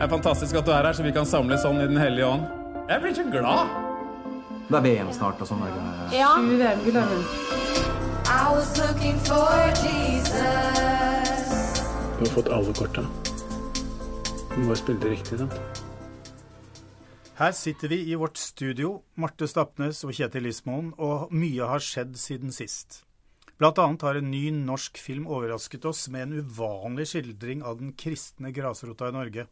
Det er fantastisk at du er her, så vi kan samles sånn i Den hellige ånd. Jeg blir så glad. Det er VM snart og sånn. Ja. VM-gull har hun. I was looking for Jesus. Du har fått alle korta. Du må bare spille det riktig, da. Her sitter vi i vårt studio, Marte Stapnes og Kjetil Lismoen, og mye har skjedd siden sist. Blant annet har en ny norsk film overrasket oss med en uvanlig skildring av den kristne grasrota i Norge.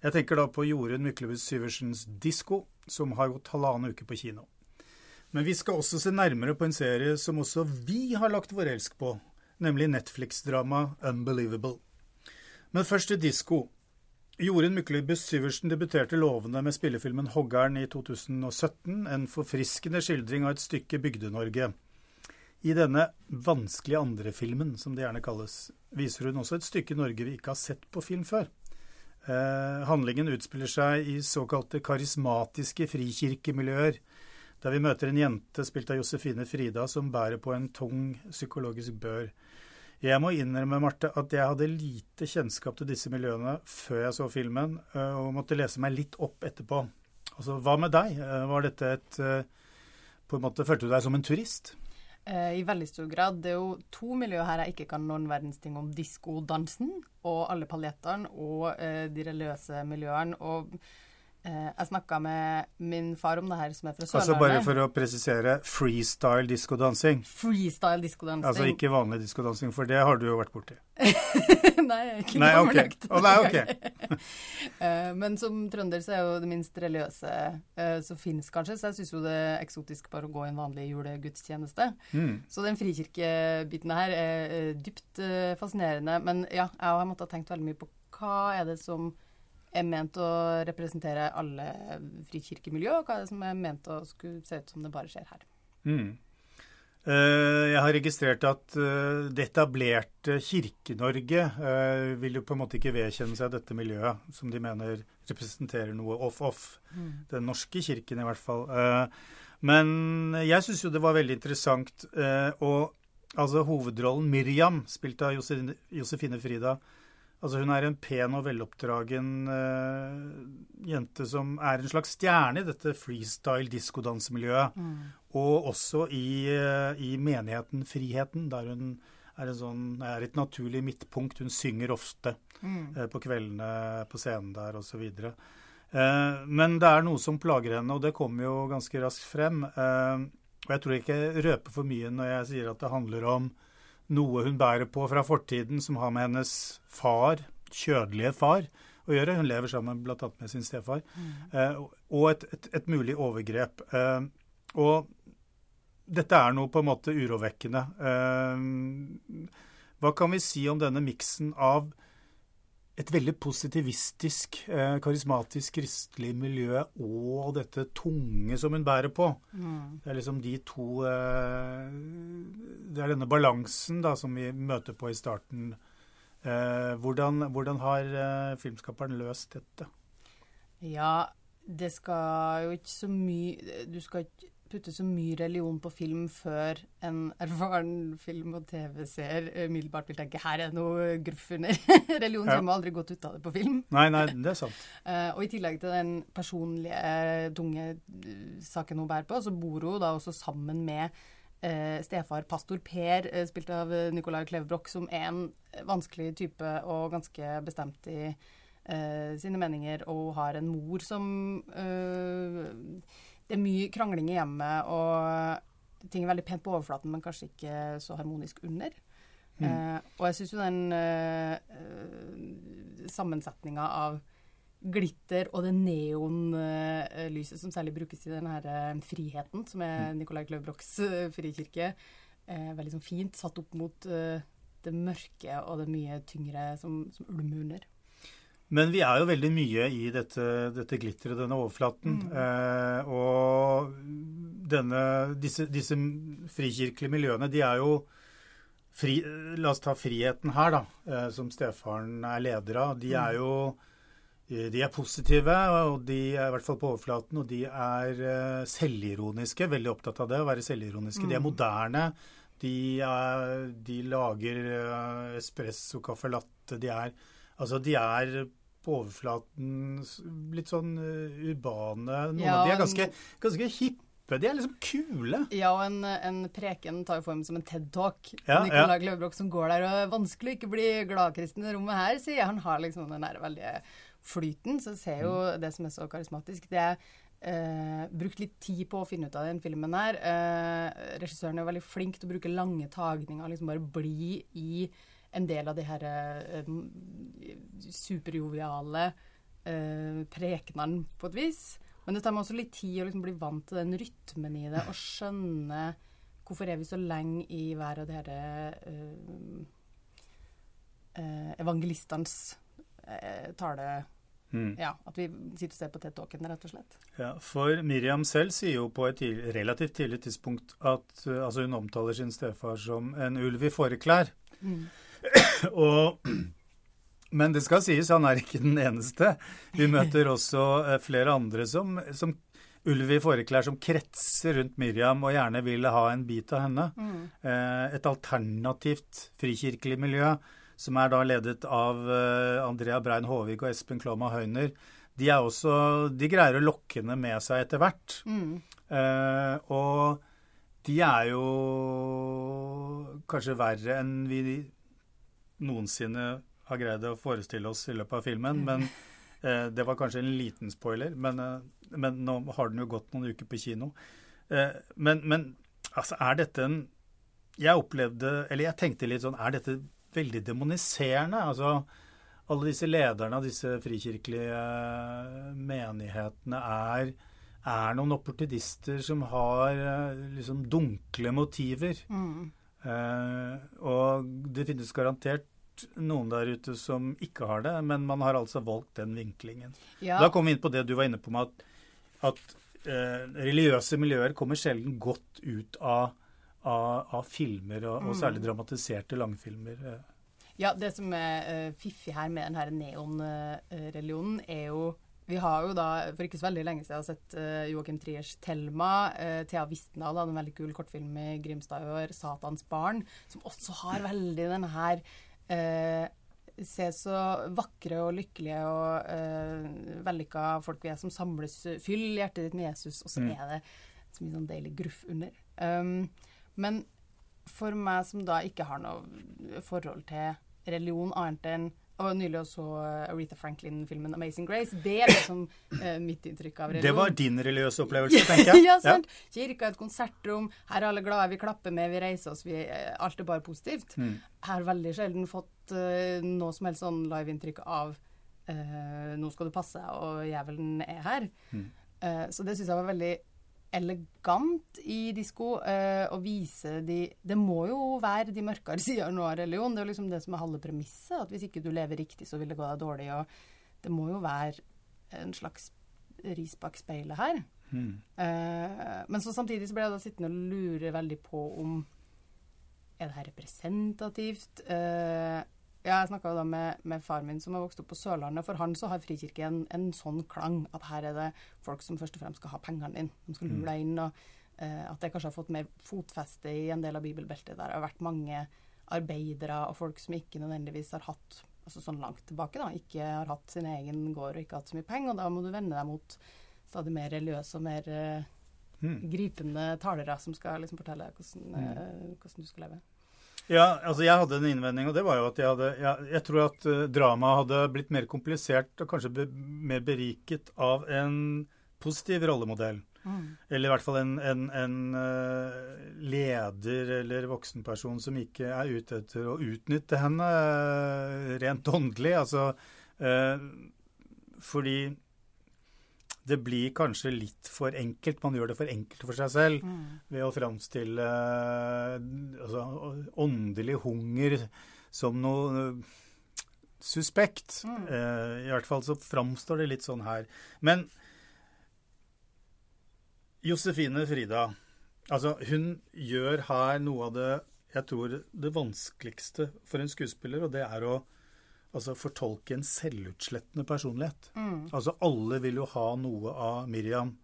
Jeg tenker da på Jorunn Myklebust Syversens 'Disko', som har gått halvannen uke på kino. Men vi skal også se nærmere på en serie som også vi har lagt vår elsk på, nemlig Netflix-dramaet 'Unbelievable'. Men først til 'Disko'. Jorunn Myklebust Syversen debuterte lovende med spillefilmen 'Hoggern' i 2017, en forfriskende skildring av et stykke Bygde-Norge. I denne vanskelige andrefilmen, som det gjerne kalles, viser hun også et stykke Norge vi ikke har sett på film før. Eh, handlingen utspiller seg i såkalte karismatiske frikirkemiljøer, der vi møter en jente spilt av Josefine Frida som bærer på en tung psykologisk bør. Jeg må innrømme, Marte, at jeg hadde lite kjennskap til disse miljøene før jeg så filmen, eh, og måtte lese meg litt opp etterpå. Altså, Hva med deg? Eh, Var dette et eh, på en måte, Følte du deg som en turist? Eh, I veldig stor grad. Det er jo to miljøer her jeg ikke kan noen verdens ting om. Diskodansen og alle paljettene og eh, de religiøse miljøene. Og jeg snakka med min far om det her, som er fra Altså Bare for å presisere freestyle diskodansing. Freestyle diskodansing. Altså ikke vanlig diskodansing, for det har du jo vært borti. nei, ikke Nei, ok. gammeldags. Oh, nei, ok. Eh, Men som trønder så er jo det minst religiøse eh, som finnes, kanskje. Så jeg syns jo det er eksotisk bare å gå i en vanlig julegudstjeneste. Mm. Så den frikirkebiten her er eh, dypt eh, fascinerende. Men ja, jeg har måttet ha tenkt veldig mye på hva er det som er ment å representere alle frikirkemiljø, og hva er det som er ment å skulle se ut som det bare skjer her. Mm. Eh, Jeg har registrert at eh, det etablerte Kirke-Norge eh, vil jo på en måte ikke vedkjenne seg dette miljøet, som de mener representerer noe off-off. Den norske kirken i hvert fall. Men jeg syns jo det var veldig interessant. Og altså hovedrollen Miriam, spilt av Josefine Frida, Altså Hun er en pen og veloppdragen uh, jente som er en slags stjerne i dette freestyle diskodansemiljøet. Og også i, uh, i menigheten Friheten, der hun er, en sånn, er et naturlig midtpunkt. Hun synger ofte eh, på kveldene på scenen der osv. Uh, men det er noe som plager henne, og det kommer jo ganske raskt frem. Og jeg tror ikke jeg røper for mye når jeg sier at det handler om noe hun bærer på fra fortiden som har med hennes far, kjødelige far, å gjøre. Hun lever sammen bl.a. med sin stefar. Eh, og et, et, et mulig overgrep. Eh, og dette er noe på en måte urovekkende. Eh, hva kan vi si om denne miksen av et veldig positivistisk, eh, karismatisk kristelig miljø og dette tunge som hun bærer på? Det er liksom de to eh, Det er denne balansen da som vi møter på i starten. Eh, hvordan, hvordan har filmskaperen løst dette? Ja, det skal jo ikke så mye Du skal ikke putte så mye religion på film før en erfaren film- og TV-seer umiddelbart vil tenke her er det noe gruff under. religion Ja. kommer aldri godt ut av det på film. Nei, nei, det er sant. uh, og i tillegg til den personlige, eh, tunge eh, saken hun bærer på, så bor hun da også sammen med eh, stefar pastor Per, eh, spilt av eh, Nicolai Klevebrok, som er en vanskelig type og ganske bestemt i eh, sine meninger, og har en mor som eh, Det er mye krangling i hjemmet, og ting er veldig pent på overflaten, men kanskje ikke så harmonisk under. Eh, og jeg syns jo den eh, sammensetninga av glitter og det neonlyset som særlig brukes i den her eh, friheten, som er Nicolai Kløvbroks eh, frikirke, eh, veldig sånn fint satt opp mot eh, det mørke og det mye tyngre som, som ulmer under. Men vi er jo veldig mye i dette, dette glitteret, denne overflaten. Eh, og denne, disse, disse frikirkelige miljøene, de er jo fri, La oss ta friheten her, da, eh, som stefaren er leder av. De er jo eh, de er positive, og de er i hvert fall på overflaten, og de er eh, selvironiske. Veldig opptatt av det, å være selvironiske. De er moderne. De, er, de lager eh, espresso, caffè latte. De er, altså, de er på overflaten litt sånn eh, urbane. Noen Ja, av de er ganske, ganske hippe. De er liksom kule. Ja, og en, en preken tar jo form som en TED-talk. Ja, Nicolai Kløverbrok som går der og er vanskelig å ikke bli gladkristen i rommet her, sier jeg. Han har liksom den der veldige flyten. Så ser jo Mm. det som er så karismatisk. Det er eh, brukt litt tid på å finne ut av den filmen her. Eh, regissøren er veldig flink til å bruke lange tagninger, liksom bare bli i en del av de her eh, superjoviale eh, prekenene på et vis. Men det tar meg også litt tid å liksom bli vant til den rytmen i det, og skjønne hvorfor er vi så lenge i hver av de her eh, eh, evangelistenes eh, tale... Mm. Ja, at vi sitter og ser på TED-talken, rett og slett. Ja, for Miriam selv sier jo på et tidlig, relativt tidlig tidspunkt at uh, altså hun omtaler sin stefar som en ulv i fåreklær. Og, men det skal sies, han er ikke den eneste. Vi møter også uh, flere andre som, som ulv i fåreklær som kretser rundt Miriam og gjerne vil ha en bit av henne. Eh, et alternativt frikirkelig miljø som er da ledet av eh, Andrea Brein Håvig og Espen Klåma Høyner, de er også De greier å lokke henne med seg etter hvert. Eh, og de er jo kanskje verre enn vi noensinne har greid å forestille oss i løpet av filmen. Men eh, det var kanskje en liten spoiler. Men, eh, men nå har den jo gått noen uker på kino. Eh, men, men altså, er dette en Jeg opplevde Eller jeg tenkte litt sånn Er dette veldig demoniserende? Altså alle disse lederne av disse frikirkelige eh, menighetene er, er noen opportunister som har eh, liksom dunkle motiver. Eh, og det finnes garantert noen der ute som ikke har det, men man har altså valgt den vinklingen. Ja. Da kom vi inn på det du var inne på med at, at eh, religiøse miljøer kommer sjelden godt ut av, av, av filmer, og, og særlig dramatiserte langfilmer. eh. Ja, det som er uh, fiffig her med den her neonreligionen, er jo Vi har jo da for ikke så veldig lenge siden sett uh, Joakim Triers 'Thelma'. Uh, Thea Wistendal hadde en veldig kul kortfilm i Grimstad i år, 'Satans barn', som også har veldig denne her uh, Se så vakre og lykkelige og uh, vellykka folk vi er som samles. Fyll hjertet ditt med Jesus, og så er det så mye sånn deilig gruff under. Um, men for meg som da ikke har noe forhold til religion annet enn og nylig også Aretha Franklin-filmen 'Amazing Grace'. Det er liksom eh, mitt inntrykk av religion. Det var din religiøse opplevelse, tenker jeg. ja, sant. Kirka er et konsertrom. Her er alle glade, vi klapper med, vi reiser oss. Vi, eh, alt er bare positivt. Mm. Har veldig sjelden fått uh, noe som helst sånn live-inntrykk av uh, 'nå skal du passe og jævelen er her'. Mm. Uh, så det syns jeg var veldig elegant i disko eh, å vise de Det må jo være de mørkere sidene nå av religion. Det er jo liksom det som er halve premisset. At hvis ikke du lever riktig, så vil det gå deg dårlig. Og det må jo være en slags ris bak speilet her. Eh, men så samtidig så ble jeg da sittende og lure veldig på om Er det her representativt? Eh, ja, jeg snakka med, med far min som har vokst opp på Sørlandet. For han så har frikirke en, en sånn klang at her er det folk som først og fremst skal ha pengene dine. De skal lure deg inn. og eh, At det kanskje har fått mer fotfeste i en del av bibelbeltet. Der det har vært mange arbeidere og folk som ikke nødvendigvis har hatt altså sånn langt tilbake da, ikke har hatt sin egen gård og ikke hatt så mye penger. Og da må du vende deg mot stadig mer religiøse og mer eh, gripende talere som skal liksom fortelle deg hvordan, eh, hvordan du skal leve. Ja, altså jeg hadde en innvending, og det var jo at jeg hadde Jeg, jeg tror at uh, dramaet hadde blitt mer komplisert og kanskje be, mer beriket av en positiv rollemodell. Eller i hvert fall en, en, en eh, leder eller voksenperson som ikke er ute etter å utnytte henne eh, rent åndelig. Altså fordi det blir kanskje litt for enkelt. Man gjør det for enkelt for seg selv ved å framstille eh, altså, åndelig hunger som noe suspekt. suspekt. Eh, I hvert fall så framstår det litt sånn her. Men Josefine Frida, altså hun gjør her noe av det jeg tror det vanskeligste for en skuespiller, og det er å altså, fortolke en selvutslettende personlighet. Altså alle vil jo ha noe av Miriam.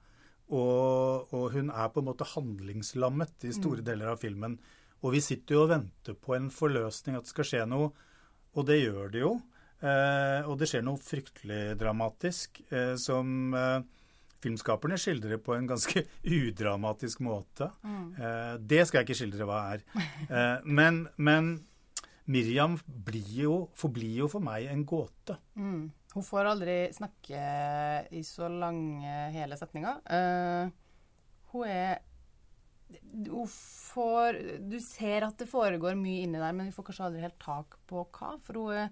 Og, og hun er på en måte handlingslammet i store deler av filmen. Og vi sitter jo og venter på en forløsning, at det skal skje noe. Og det gjør det jo. Eh, og det skjer noe fryktelig dramatisk eh, som eh, filmskaperne skildrer på en ganske udramatisk måte. Eh, det skal jeg ikke skildre hva er. Eh, men, men Miriam blir jo, forblir jo for meg en gåte. Mm. Hun får aldri snakke i så lange hele setninger. Uh, hun er hun får, Du ser at det foregår mye inni der, men vi får kanskje aldri helt tak på hva. For hun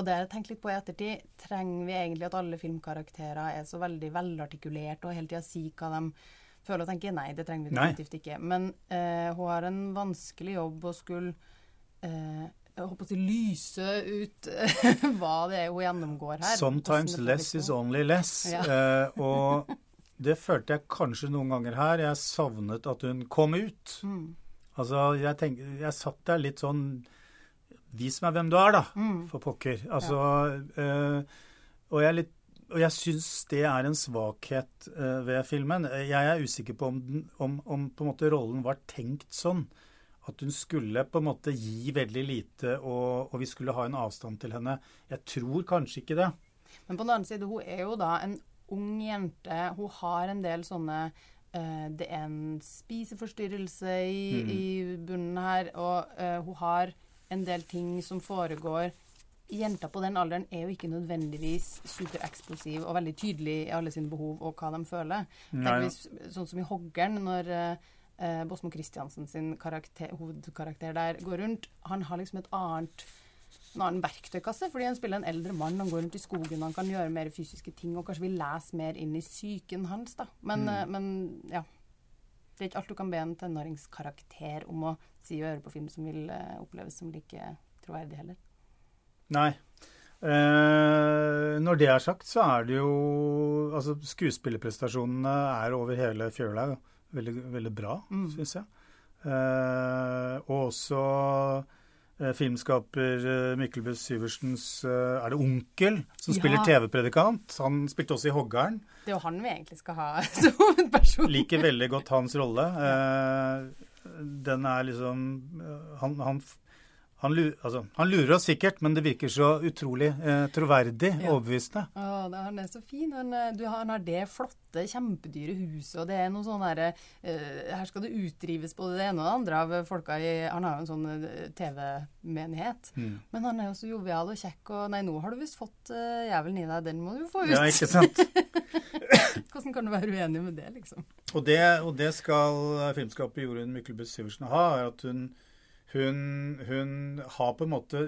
og det har jeg tenkt litt på i ettertid. Trenger vi egentlig at alle filmkarakterer er så veldig velartikulert og hele tida sier hva de føler og tenker? Nei, det trenger vi definitivt ikke. Men uh, hun har en vanskelig jobb å skulle jeg håper å si lyse ut hva det er hun gjennomgår her. Sometimes less is only less. Ja. Eh, og det følte jeg kanskje noen ganger her. Jeg savnet at hun kom ut. Mm. Altså, jeg, tenk, jeg satt der litt sånn Vis meg hvem du er, da, Mm. for pokker. Altså, eh, og jeg, litt, og jeg syns det er en svakhet eh, ved filmen. Jeg er usikker på om, den, om, om på en måte rollen var tenkt sånn. At hun skulle på en måte gi veldig lite, og, og vi skulle ha en avstand til henne. Jeg tror kanskje ikke det. Men på den annen side, hun er jo da en ung jente. Hun har en del sånne uh, Det er en spiseforstyrrelse i, Mm. i bunnen her, og uh, hun har en del ting som foregår. Jenta på den alderen er jo ikke nødvendigvis supereksplosiv og veldig tydelig i alle sine behov og hva de føler. Tenk hvis, sånn som i Hoggern, når eh, Bosmo Christiansen sin karakter, hovedkarakter der går rundt. Han har liksom et annet en annen verktøykasse, fordi han spiller en eldre mann. Han går rundt i skogen, han kan gjøre mer fysiske ting, og kanskje vi leser mer inn i psyken hans, da. Men, mm. men ja. Det er ikke alt du kan be en tenåringskarakter om å si og høre på film som vil eh, oppleves som like troverdig heller. Nei. Eh, når det er sagt, så er det jo Altså, skuespillerprestasjonene er over hele fjøla veldig, veldig bra, Mm. syns jeg. Eh, og også eh, filmskaper Mikkel Buss Syversens eh, Er det onkel som Ja. spiller TV-predikant? Han spilte også i 'Hoggeren'. Det er jo han vi egentlig skal ha som person. Liker veldig godt hans rolle. Eh, den er liksom eh, Han, han, han, lu- altså, han lurer oss sikkert, men det virker så utrolig eh, troverdig, Ja. overbevisende. Å, det, han er så fin. Han, eh, du, han har det flotte, kjempedyre huset, og det er noe sånn herre eh, Her skal det utdrives både det ene og det andre av folka i Han har jo en sånn eh, TV-menighet. Mm. Men han er jo så jovial og kjekk, og nei, nå har du visst fått uh, jævelen i deg, den må du få ut. Ja, ikke sant? Hvordan kan du være uenig med det, liksom? Og det, og det skal eh, filmskaper Jorunn Myklebust Syversen ha, er at hun, hun, hun har på en måte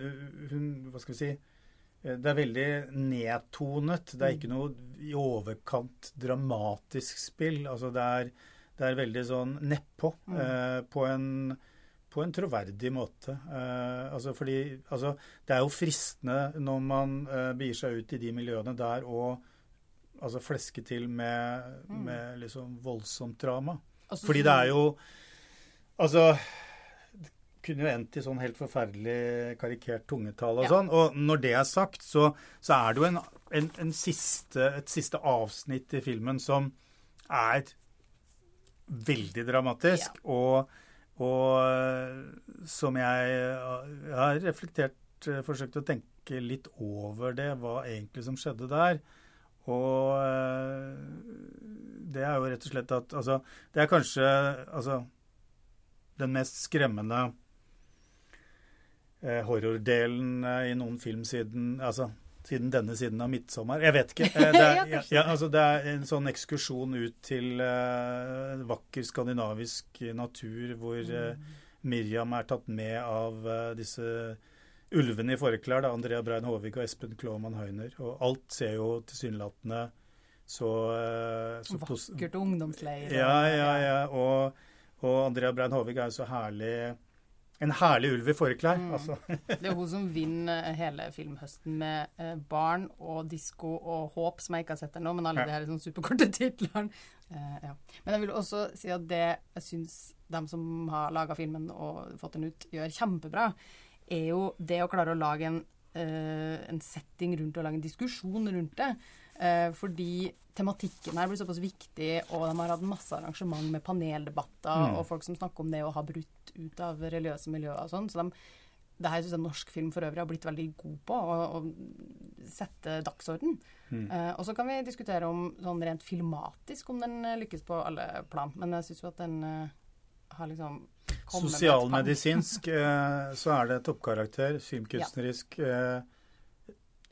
hun, Hva skal vi si eh, Det er veldig nedtonet. Det er ikke noe i overkant dramatisk spill. Altså det er, det er veldig sånn nedpå. Eh, på en på en troverdig måte. Eh, altså fordi altså, Det er jo fristende når man eh, begir seg ut i de miljøene der og altså fleske til med, med liksom voldsomt drama. Altså, Fordi det er jo Altså kunne jo endt i sånn helt forferdelig karikert tungetale og Ja. sånn. Og når det er sagt, så, så er det jo en, en, en siste, et siste avsnitt i filmen som er veldig dramatisk, og, og eh, som jeg, jeg har reflektert, forsøkt å tenke litt over det, hva egentlig som skjedde der. Og eh, det er jo rett og slett at Altså, det er kanskje altså, den mest skremmende horrordelen eh, i noen film siden altså, siden denne siden av 'Midtsommer'. Jeg vet ikke. Eh, det, er, ja, ja, altså, det er en sånn ekskursjon ut til uh, vakker skandinavisk natur hvor uh, Miriam er tatt med av uh, disse ulvene i forklær. Da, Andrea Brein Håvig og Espen Klåman Høyner. Og alt ser jo tilsynelatende så, eh, så Vakkert ungdomsleir. ja, ja, ja. Og, og Andrea Brein Håvig er jo så herlig En herlig ulv i forklær. Mm. Altså. Det er hun som vinner hele filmhøsten med eh, barn og disko og håp, som jeg ikke har sett ennå, men alle Ja. de her sånn superkorte titlene. Eh, ja. Men jeg vil også si at det jeg syns de som har laga filmen og fått den ut, gjør kjempebra, er jo det å klare å lage en, eh, en setting rundt og lage en diskusjon rundt det. Eh, fordi tematikken her blir såpass viktig, og de har hatt masse arrangement med paneldebatter Mm. og folk som snakker om det å ha brutt ut av religiøse miljøer og sånn. Så de, det her syns jeg norsk film for øvrig har blitt veldig god på, å, å sette dagsorden. Eh, og så kan vi diskutere om sånn rent filmatisk om den eh, lykkes på alle plan, men jeg syns jo at den eh, har liksom Sosialmedisinsk eh, så er det toppkarakter. Filmkunstnerisk eh,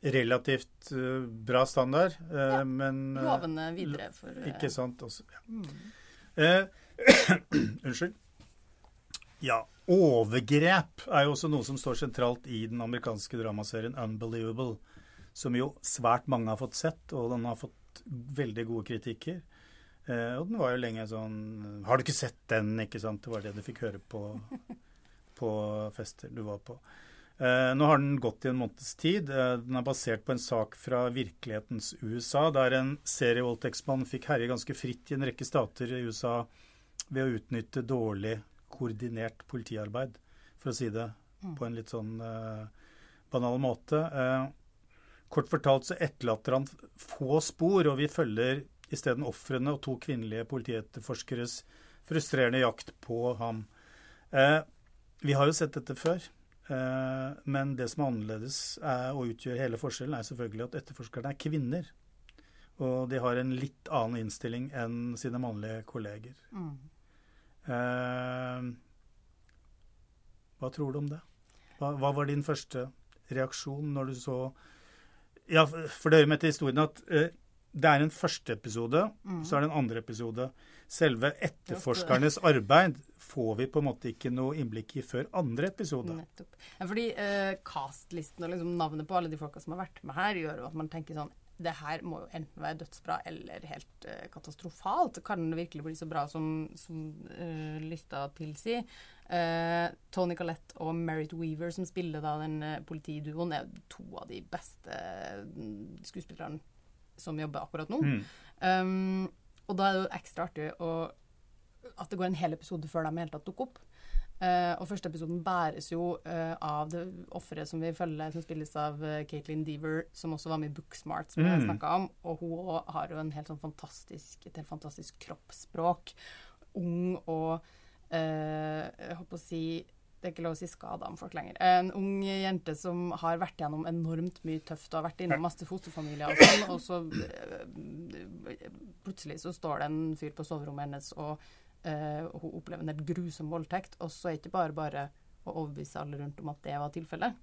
relativt eh, bra standard, eh, Ja, men eh, Lovende videre for Ikke sant? Også, ja. Mm. Unnskyld. Ja, overgrep er jo også noe som står sentralt i den amerikanske dramaserien Unbelievable, som jo svært mange har fått sett, og den har fått veldig gode kritikker. Eh, og den var jo lenge sånn Har du ikke sett den, ikke sant? Det var det du fikk høre på, på fester du var på. Eh, nå har den gått i en måneds tid. Eh, den er basert på en sak fra virkelighetens USA, der en serievoldtektsmann fikk herje ganske fritt i en rekke stater i USA ved å utnytte dårlig koordinert politiarbeid, for å si det på en litt sånn eh, banal måte. Eh, kort fortalt så etterlater han få spor, og vi følger isteden ofrene og to kvinnelige politietterforskeres frustrerende jakt på ham. Eh, vi har jo sett dette før. Eh, men det som er annerledes er, og utgjør hele forskjellen, er selvfølgelig at etterforskerne er kvinner. Og de har en litt annen innstilling enn sine mannlige kolleger. Mm. Eh, hva tror du om det? Hva, hva var din første reaksjon når du så Ja, for det hører med til historien at eh, det er en første episode, så er det en andre episode. Selve etterforskernes arbeid får vi på en måte ikke noe innblikk i før andre episode. Nettopp. Ja, fordi eh, castlisten og liksom navnet på alle de folka som har vært med her, gjør jo at man tenker sånn Det her må jo enten være dødsbra eller helt eh, katastrofalt. Kan det virkelig bli så bra som, som uh, lista tilsier? Uh, Tony Collette og Merit Weaver, som spiller da den uh, politiduoen, er to av de beste mm, skuespillerne som jobber akkurat nå. Mm. Um, og da er det jo ekstra artig å, at det går en hel episode før de i hele tatt dukker opp. Uh, og første episoden bæres jo uh, av det offeret som vi følger, som spilles av uh, Caitlin Deaver, som også var med i Booksmart, som jeg Mm. snakka om. Og hun har jo en helt sånn fantastisk, et helt fantastisk kroppsspråk. Ung og Jeg på å si det er ikke lov å si skada om folk lenger. En ung jente som har vært gjennom enormt mye tøft og har vært innom masse fosterfamilier og sånn, og så eh, plutselig så står det en fyr på soverommet hennes, og uh, hun opplever en helt grusom voldtekt, og så er det ikke bare bare å overbevise alle rundt om at det var tilfellet.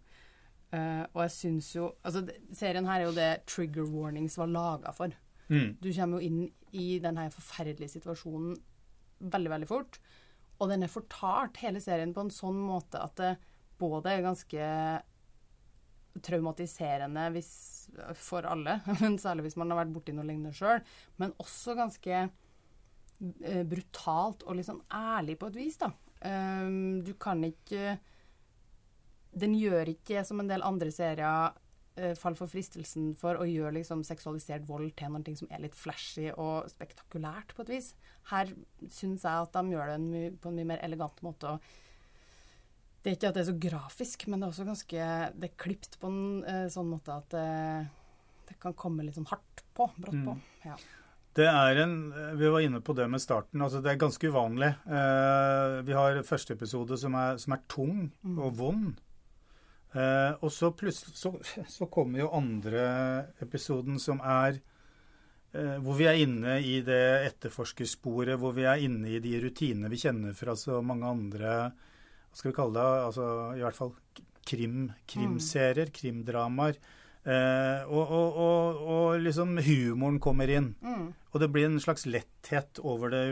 Uh, og jeg syns jo Altså, serien her er jo det trigger warnings var laga for. Mm. Du kommer jo inn i denne forferdelige situasjonen veldig, veldig fort. Og den er fortalt, hele serien, på en sånn måte at det både er ganske traumatiserende hvis, for alle, men særlig hvis man har vært borti noe lignende sjøl, men også ganske eh, brutalt og litt sånn ærlig på et vis, da. Um, du kan ikke Den gjør ikke som en del andre serier fall for fristelsen for å gjøre liksom seksualisert vold til noe som er litt flashy og spektakulært på et vis. Her syns jeg at de gjør det på en mye mer elegant måte. og det er ikke at det er så grafisk, men det er også ganske Det er klipt på en uh, sånn måte at det, det kan komme litt sånn hardt på. Brått på. Ja. Det er en Vi var inne på det med starten. altså Det er ganske uvanlig. Uh, vi har første episode som er, som er tung og vond. Eh, og så plutselig så, så kommer jo andre episoden som er eh, hvor vi er inne i det etterforskersporet, hvor vi er inne i de rutinene vi kjenner fra så mange andre Hva skal vi kalle det? altså I hvert fall krim, krimserier, krimdramaer. Eh, og, og, og, og liksom humoren kommer inn. Mm. Og det blir en slags letthet over det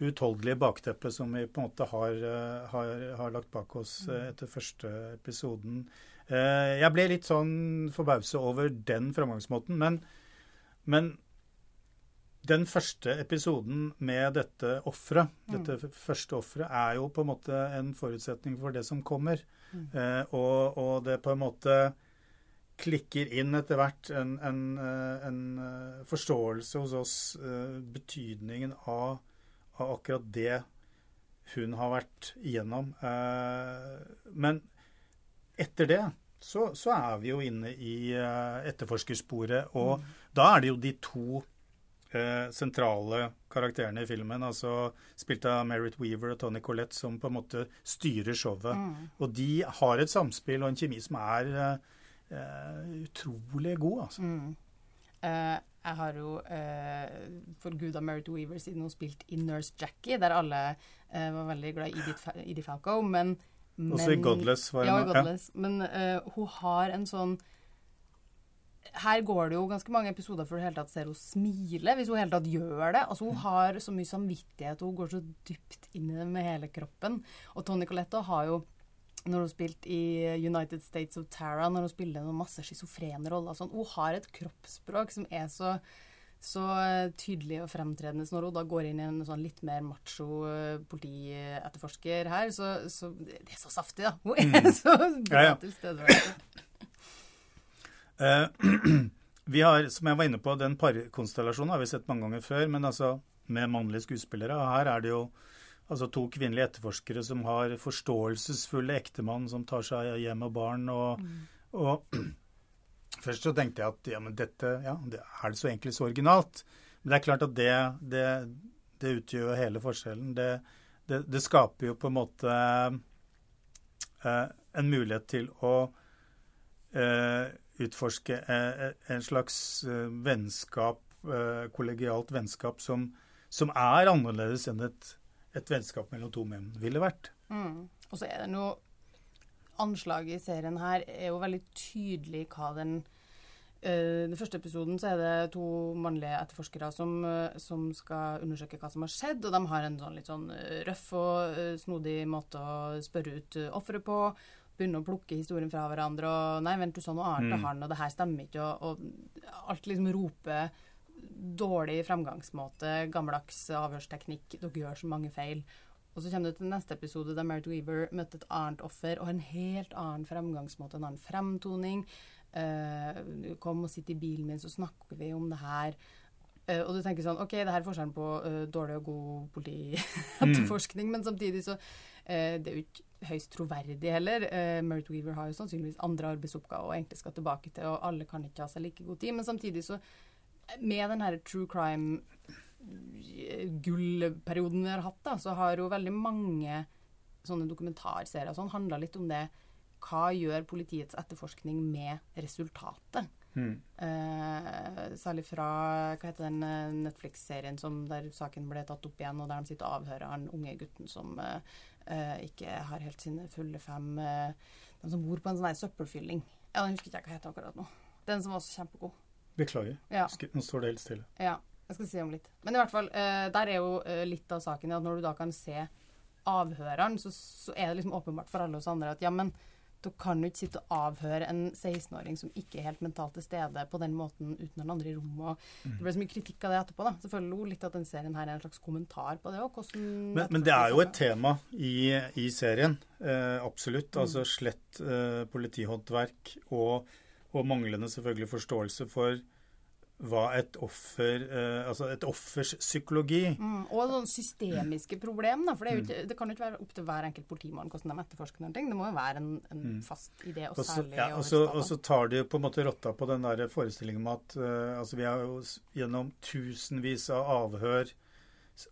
uutholdelige bakteppet som vi på en måte har, eh, har, har lagt bak oss eh, etter første episoden. Eh, Jeg ble litt sånn forbauset over den framgangsmåten, men, men den første episoden med dette offeret, dette første offeret, er jo på en måte en forutsetning for det som kommer. Eh, og, og det på en måte klikker inn etter hvert en, en, en forståelse hos oss eh, betydningen av, av akkurat det hun har vært igjennom. Eh, Men etter det så, så er vi jo inne i eh, etterforskersporet, og da er det jo de to eh, sentrale karakterene i filmen. altså Spilt av Merit Weaver og Tony Collette, som på en måte styrer showet. Og de har et samspill og en kjemi som er utrolig god, altså. Eh, jeg har jo uh, av Merit Weaver siden hun spilte i Nurse Jackie, der alle eh, var veldig glad i Edith, Fa Edith Falco, men, men Også i Godless var Ja, hun- Ja, Godless. Men eh, hun har en sånn her går det jo ganske mange episoder før du hele tatt ser hun smile, hvis hun hele tatt gjør det. Altså Hun har så mye samvittighet, og hun går så dypt inn i det med hele kroppen. Og Tony Colette har jo, når hun spilte i United States of Tara, når hun spiller noen masse schizofrene roller sånn, hun har et kroppsspråk som er så så eh, tydelig og fremtredende. Så når hun da går inn i en sånn litt mer macho eh, politietterforsker her, så, så Det er så saftig, da. Hun er så bra Mm. Ja, ja. til stede. vi har, som jeg var inne på, den parkonstellasjonen har vi sett mange ganger før, men altså med mannlige skuespillere. Og her er det jo altså to kvinnelige etterforskere som har forståelsesfulle ektemann som tar seg av hjem og barn. Og, og først så tenkte jeg at ja, men dette ja, det er det så egentlig så originalt. Men det er klart at det, det, det utgjør hele forskjellen. Det, det, det skaper jo på en måte eh, en mulighet til å eh, utforske eh, en slags eh, vennskap, eh, kollegialt vennskap, som, som er annerledes enn et, et vennskap mellom to menn ville vært. Mm. Og så er det noe Anslaget i serien her er jo veldig tydelig hva den eh, Den første episoden så er det to mannlige etterforskere som, som skal undersøke hva som har skjedd, og de har en sånn litt sånn røff og snodig måte å spørre ut uh, offeret på. Begynne å plukke historien fra hverandre og 'Nei, vent, du sa noe annet til han, og det her stemmer ikke', og, og alt liksom roper dårlig fremgangsmåte, gammeldags avhørsteknikk, dere gjør så mange feil. Og så kommer du til neste episode der Merit Weaver møtte et annet offer og en helt annen fremgangsmåte, en annen fremtoning. Uh, kom og sitt i bilen min, så snakker vi om det her. Uh, og du tenker sånn OK, det her er forskjellen på uh, dårlig og god politietterforskning, men samtidig så Det er jo ikke høyst troverdig heller. Merit Weaver har jo sannsynligvis andre arbeidsoppgaver og egentlig skal tilbake til, og alle kan ikke ha seg like god tid. Men samtidig så med den her true crime-gullperioden vi har hatt, da, så har jo veldig mange sånne dokumentarserier og sånn handla litt om det. Hva gjør politiets etterforskning med resultatet? Eh, særlig fra hva heter den eh, Netflix-serien som der saken ble tatt opp igjen, og der de sitter og avhører han unge gutten som eh, eh, ikke har helt sine fulle fem eh, Den som bor på en sånn søppelfylling. Ja, Den husker ikke jeg hva heter akkurat nå. Den som var også kjempegod. Beklager. Ja. Nå står det helt stille. Ja, jeg skal si om litt. Men i hvert fall, eh, der er jo eh, litt av saken at når du da kan se avhøreren, så, så er det liksom åpenbart for alle oss andre at ja, men du kan jo ikke sitte og avhøre en 16-åring som ikke er helt mentalt til stede på den måten uten den andre i rommet. og Det ble så mye kritikk av det etterpå. da. Selvfølgelig lo litt at den serien her er en slags kommentar på det òg. Men, men det er jo et tema i, i serien. Eh, absolutt. Altså slett eh, politihåndverk og, og manglende selvfølgelig forståelse for hva et offer eh, Altså et offers psykologi. Mm, og sånn systemiske problem, da. For det, jo ikke, det kan jo ikke være opp til hver enkelt politimann hvordan de etterforsker noen ting. Det må jo være en, en fast idé, Og særlig ja, og så, og så tar de jo på en måte rotta på den der forestillingen om at uh, altså vi har jo gjennom tusenvis av avhør,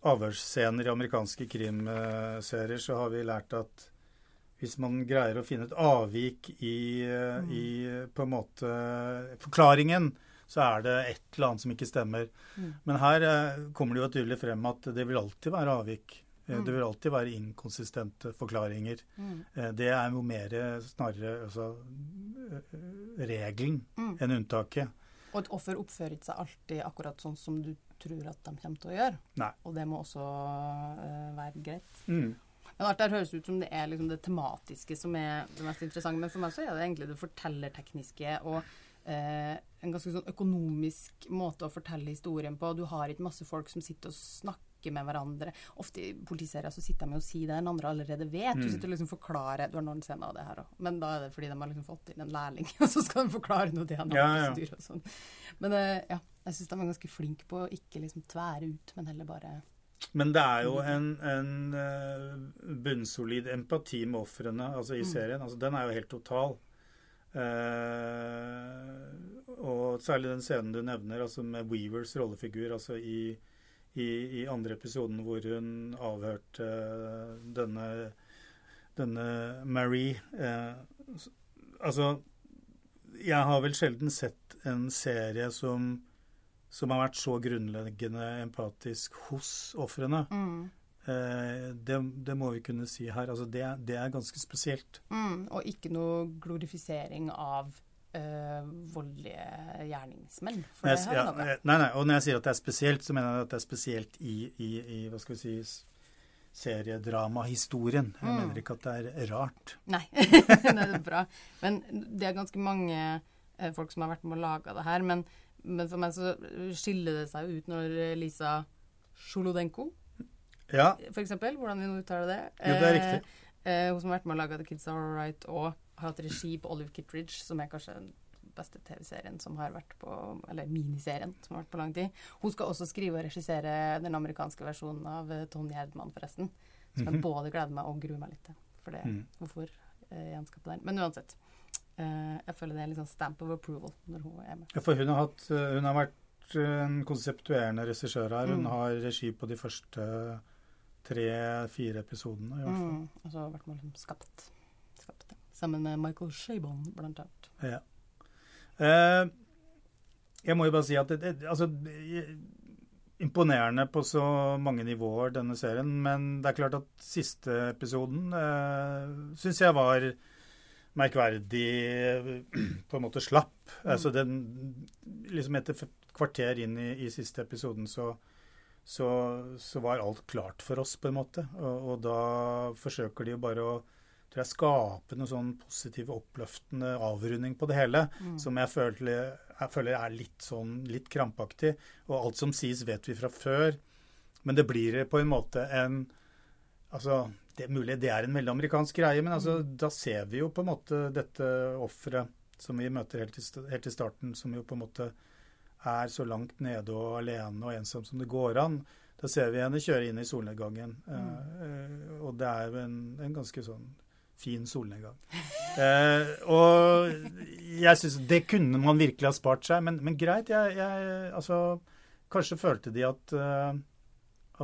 avhørsscener i amerikanske krimserier, så har vi lært at hvis man greier å finne et avvik i, eh, i eh, på en måte forklaringen, så er det et eller annet som ikke stemmer. Mm. Men her eh, kommer det jo tydelig frem at det vil alltid være avvik. Mm. Det vil alltid være inkonsistente forklaringer. Mm. Det er jo mer snarere altså, regelen Mm. enn unntaket. Og et offer oppfører ikke seg alltid akkurat sånn som du tror at de kommer til å gjøre. Nei. Og det må også uh, være greit. Mm. Men alt der høres ut som det er liksom det tematiske som er det mest interessante. Men for meg så er det egentlig det fortellertekniske og eh, en ganske sånn økonomisk måte å fortelle historien på. Du har ikke masse folk som sitter og snakker med hverandre. Ofte i politiserier så sitter de og sier det den andre allerede vet. Du sitter og liksom forklarer Du har noen scener av det her òg, men da er det fordi de har liksom fått inn en lærling, og så skal de forklare noe til Ja, annen ja. prosedyre og sånn. Men eh, ja, jeg syns de er ganske flinke på å ikke liksom tvære ut, men heller bare Men det er jo en, en eh, bunnsolid empati med ofrene altså Mm. i serien. Altså, den er jo helt total. Eh, og særlig den scenen du nevner, altså med Weavers rollefigur, altså i, i, i andre episoden hvor hun avhørte eh, denne, denne Marie. Eh, altså Jeg har vel sjelden sett en serie som, som har vært så grunnleggende empatisk hos ofrene. Mm. Eh, det, det må vi kunne si her. Altså det, det er ganske spesielt. Mm, og ikke noe glorifisering av eh, voldelige gjerningsmenn. For jeg, det ja, noe. eh, nei, nei, og når jeg sier at det er spesielt, så mener jeg at det er spesielt i, i, i hva skal vi si, seriedramahistorien. Jeg Mm. mener ikke at det er rart. Nei, det er bra. Men det er ganske mange eh, folk som har vært med og laga det her. Men, men for meg så skiller det seg ut når Lisa Sjolodenko, Ja, for eksempel, hvordan vi nå uttaler det Jo, det er eh, riktig. Eh, hun som har vært med og laga The Kids Are Alright og har hatt regi på Olive Kittridge, som er kanskje den beste TV-serien som har vært på Eller miniserien som har vært på lang tid. Hun skal også skrive og regissere den amerikanske versjonen av eh, Tony Herdman, forresten. Som jeg både gleder meg og gruer meg litt til. For det, mm. hvorfor eh, gjenskape den. Men uansett. Eh, jeg føler det er litt sånn stamp of approval når hun er med. Ja, for hun har, hatt, eh, hun har vært en konseptuerende regissør her. Hun Mm. har regi på de første tre-fire episodene, i hvert fall. Mm, og så har hun vært med liksom skapt, skapt det. Sammen med Michael Shabon, blant annet. Ja. Eh, jeg må jo bare si at det, det altså, eh, Imponerende på så mange nivåer, denne serien. Men det er klart at siste episoden uh, syns jeg var merkverdig på en måte slapp. Altså den Liksom etter kvarter inn i, i siste episoden så, så, så var alt klart for oss, på en måte. Og, og da forsøker de jo bare å tror jeg, skape noe sånn positiv, oppløftende avrunding på det hele, som jeg føler, jeg føler er litt sånn litt krampaktig. Og alt som sies, vet vi fra før. Men det blir på en måte en Altså, det er mulig det er en veldig amerikansk greie, men altså, da ser vi jo på en måte dette offeret som vi møter helt i, helt i starten, som jo på en måte er så langt nede og alene og ensom som det går an. Da ser vi henne kjøre inn i solnedgangen. Mm. eh, og det er en, en ganske sånn fin solnedgang. Eh, og jeg syns det kunne man virkelig ha spart seg, men, men greit. Jeg, jeg, altså, kanskje følte de at, eh,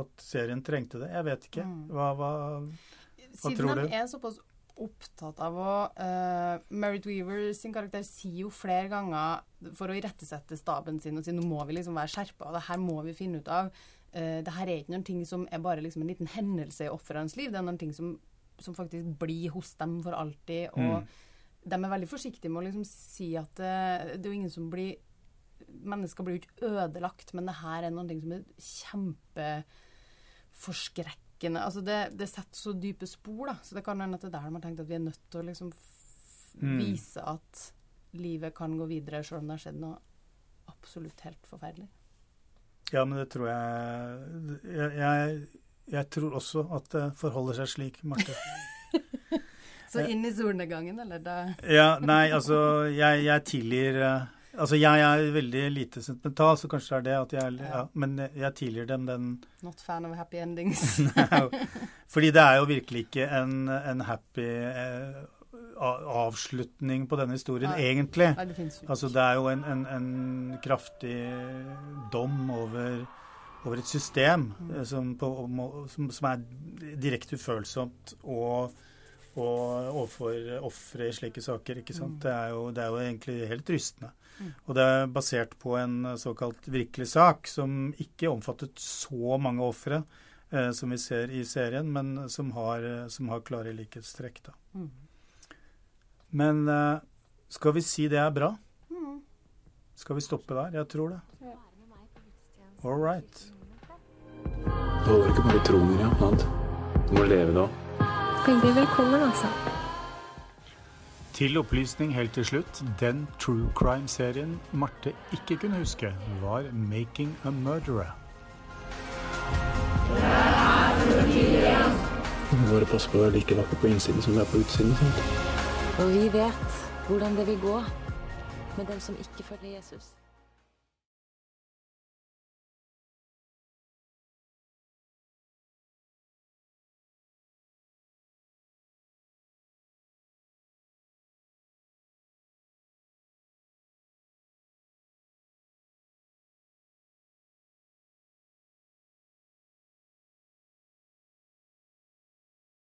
at serien trengte det. Jeg vet ikke. Hva, Hva, hva Siden tror de du? er såpass opptatt av å uh, Merit Weaver sin karakter sier jo flere ganger for å irettesette staben sin og si nå må vi liksom være skjerpa, det her må vi finne ut av. Uh, det her er ikke noen ting som er bare liksom en liten hendelse i ofrenes liv, det er noen ting som, som faktisk blir hos dem for alltid. Og Mm. de er veldig forsiktige med å liksom si at uh, det er jo ingen som blir Mennesker blir jo ikke ødelagt, men det her er noen ting som er kjempeforskrekkende. Altså det, det setter så dype spor, da. Så det kan hende at det er der de har tenkt at vi er nødt til å liksom Mm. vise at livet kan gå videre sjøl om det har skjedd noe absolutt helt forferdelig. Ja, men det tror jeg jeg, jeg jeg tror også at det forholder seg slik, Marte. Så inn i solnedgangen, eller? Da Ja, nei, altså jeg, jeg tilgir eh, Altså jeg er veldig lite sentimental, så kanskje det er det at jeg ja, Men jeg tilgir dem den Not fan of happy endings. Fordi det er jo virkelig ikke en, en happy eh, avslutning på denne historien, Nei. egentlig. Nei, det Altså det er jo en, en, en kraftig dom over, over et system mm. som, på, som, som er direkte ufølsomt og, og overfor ofre i slike saker. ikke sant? Det, er jo, det er jo egentlig helt rystende. Og det er basert på en såkalt virkelig sak som ikke omfattet så mange ofre eh, som vi ser i serien, men som har, som har klare likhetstrekk. da. Mm. Men eh, skal vi si det er bra? Mm. Skal vi stoppe der? Jeg tror det. All right. Det holder ikke bare å tro, Miriam. Du må leve det òg. Veldig velkommen, altså. Til opplysning helt til slutt, den true crime-serien Marte ikke kunne huske, var 'Making a Murderer'. Må bare passe på å være like vakker på innsiden som du er på utsiden. Sant? Og vi vet hvordan det vil gå med dem som ikke følger Jesus.